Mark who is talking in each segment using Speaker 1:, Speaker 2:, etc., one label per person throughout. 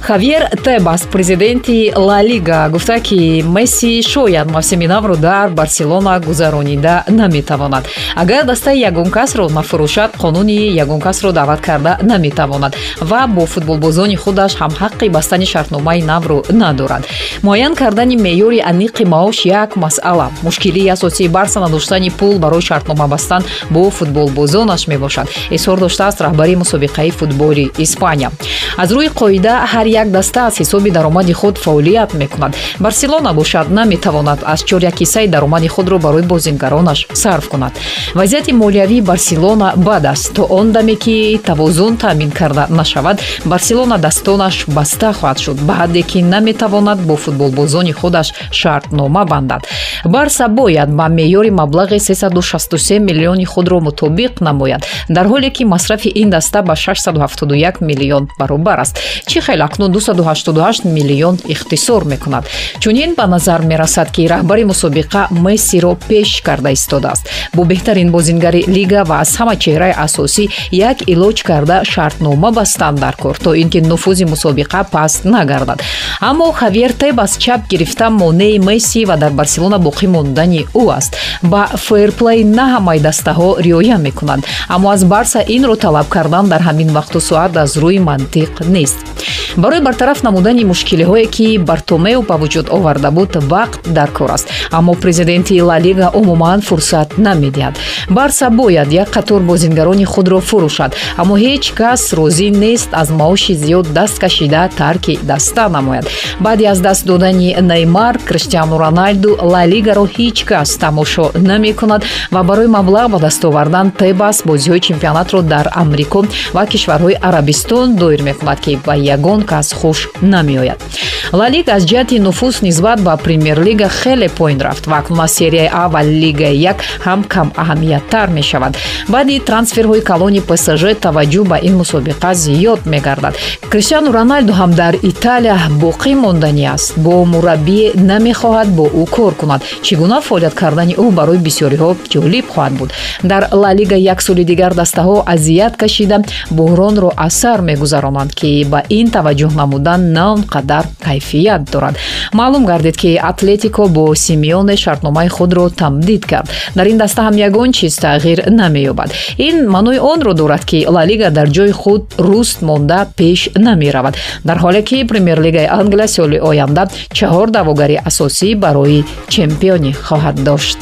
Speaker 1: хавьер тебас президенти ла лига гуфта ки месси шояд мавсими навро дар барселона гузаронида наметавонад. Агар дастаи ягон касро нафурӯшад қонуни ягон касро даъват карда наметавонад ва бо футболбозони худаш ҳам ҳаққи бастани шартномаи навро надорад. Муайян кардани меъёри аниқи маош як масъала. Мушкилии асосии барса надоштани пул барои шартнома бастан бо футболбозонаш мебошад. Изҳор доштааст раҳбари мусобиқаи футболи испания. Аз рӯи қоида ҳар як даста аз ҳисоби даромади худ фаъолият мекунад. Барселона бошад наметавонад аз чорякисаи даромади худро барои бозингаронаш сарф кунад. Вазъияти молиявии барселона бад аст то он даме ки тавозун таъмин карда нашавад барселона дастонаш баста хоҳад шуд ба ҳадде ки наметавонад бо футболбозони худаш шартнома бандад. Барса бояд ба меъёри маблағи 363 миллиони худро мутобиқ намояд дар ҳоле ки масрафи ин даста ба 671 миллион баробар аст. Чӣ хел акнун 288 миллион ихтисор мекунад. Чунин ба назар мерасад ки раҳбари мусобиқа мессиро пеш карда истодааст бо беҳтарин бозингари лига ва аз ҳама чеҳраи асосӣ як илоҷ карда шартнома бастан дар кор то ин ки нуфузи мусобиқа паст нагардад. Аммо хавьер тебас чап гирифта монеи месси ва дар барселона боқӣ мондани ӯ аст. Ба фейрплей на ҳамаи дастаҳо риоя мекунанд аммо аз барса инро талаб кардан дар ҳамин вақту соат аз рӯи мантиқ нест барои бартараф намудани мушкилиҳое ки бартомео ба вуҷуд оварда буд вақт дар кор аст. Аммо президенти ла лига умуман фурсат намедиҳад. Барса бояд як қатор бозингарони худро фурӯшад. Аммо ҳеҷ кас розӣ нест аз маоши зиёд даст кашида тарки даста намояд. Баъди аз даст додани неймар криштиану роналду ла лигаро ҳеҷ кас тамошо намекунад ва барои маблағ ба даст овардан тебас бозиҳои чемпионатро дар амрико ва кишварҳои арабистон доир мекунад ки ба ягон кас хуш намеояд ла лига аз ҷиҳати нуфус нисбат ба премер-лига хеле поин рафт. Ва акнун аз серияи а ва лигаи як ҳам кам аҳамияттар мешавад. Баъди трансферҳои калони псж таваҷҷӯҳ ба ин мусобиқа зиёд мегардад. Криштиану роналду ҳам дар италия боқӣ монданӣ аст. Бо мураббие намехоҳад бо ӯ кор кунад. Чӣ гуна фаъолият кардани ӯ барои бисёриҳо ҷолиб хоҳад буд. Дар ла лига як соли дигар дастаҳо азият кашида буҳронро аз сар мегузаронанд ки ба ин таваҷҷӯҳ намудан на он қадар кайфият дорад. Маълум гардид ки атлетико бо симеоне шартномаи худро тамдид кард. Дар ин даста ҳам ягон чиз тағйир намеёбад. Ин маънои онро дорад ки ла лига дар ҷои худ руст монда пеш намеравад. Дар ҳоле ки премер-лигаи англия соли оянда чаҳор давогари асосӣ барои чемпионӣ хоҳад дошт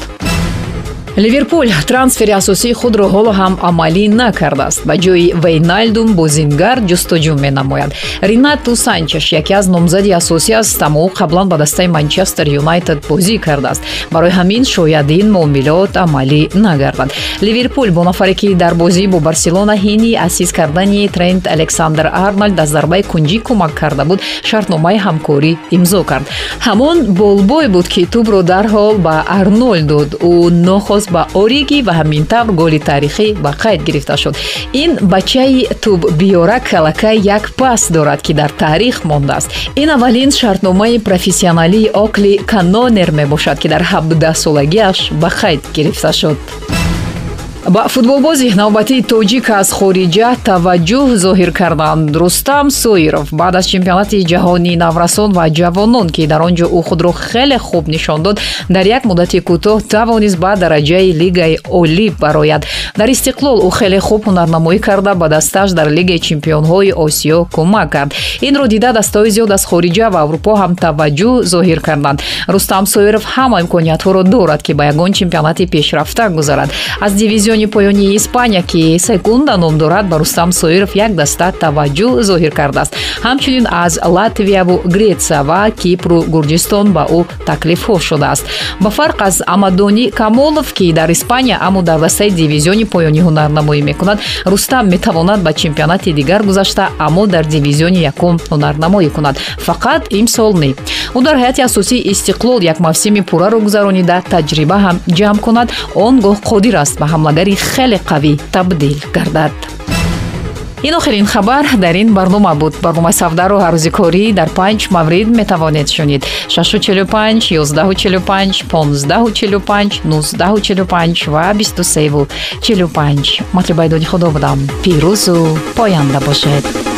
Speaker 1: ливерпул трансфери асосии худро ҳоло ҳам амалӣ накардааст. Ба ҷои вейналдум бозингар ҷустуҷӯ менамояд. Ринату санчеш яке аз номзади асосӣ аст аммо ӯ қаблан ба дастаи манчестер юнайтед бозӣ кардааст. Барои ҳамин шояд ин муомилот амалӣ нагардад. Ливерпул бо нафаре ки дар бозӣ бо барселона ҳини асис кардани трент александр арнольд аз зарбаи кунҷӣ кӯмак карда буд шартномаи ҳамкорӣ имзо кард. Ҳамон болбой буд ки тӯбро дарҳол ба арнольд дод. Ӯ нохост ба ориги ва ҳамин тавр голи тарихӣ ба қайд гирифта шуд. Ин бачаи тӯббиёра калакай як пас дорад ки дар таърих мондааст. Ин аввалин шартномаи профессионалии окли канонер мебошад ки дар 17 солагиаш ба қайд гирифта шуд ба футболбози навбатии тоҷик аз хориҷа таваҷҷӯҳ зоҳир карданд рустам соиров баъд аз чемпионати ҷаҳонии наврасон ва ҷавонон ки дар он ҷо ӯ худро хеле хуб нишон дод дар як муддати кӯтоҳ тавонист ба дараҷаи лигаи олӣ барояд. Дар истиқлол ӯ хеле хуб ҳунарнамоӣ карда ба дастааш дар лигаи чемпионҳои осиё кӯмак кард. Инро дида дастаҳои зиёд аз хориҷа ва аврупо ҳам таваҷҷӯҳ зоҳир карданд рустам соиров ҳама имкониятҳоро дорад ки ба ягон чемпионати пешрафта гузарад. Аз дивизион дивизиони поёнии испания ки секунда ном дорад ба рустам соиров як даста таваҷҷӯҳ зоҳир кардааст. Ҳамчунин аз латвияву гретсия ва кипру гурҷистон ба ӯ таклифҳо шудааст. Ба фарқ аз амадони камолов ки дар испания аммо дар дастаи дивизиони поёнӣ ҳунарнамоӣ мекунад рустам метавонад ба чемпионати дигар гузашта аммо дар дивизиони якум ҳунарнамоӣ кунад. Фақат имсол не ӯ дар ҳайати асосии истиқлол як мавсими пурраро гузаронида таҷриба ҳам ҷамъ кунад. Он гоҳ қодир аст ба ҳамлагари хеле қавӣ табдил гардад. Ин охирин хабар дар ин барнома буд. Барномаи савдаро ҳаррӯзи корӣ дар панҷ маврид метавонед шунид. 645 145 1545 1945 ва 2345 матлибайдоди худо будам. Пирӯзу поянда бошед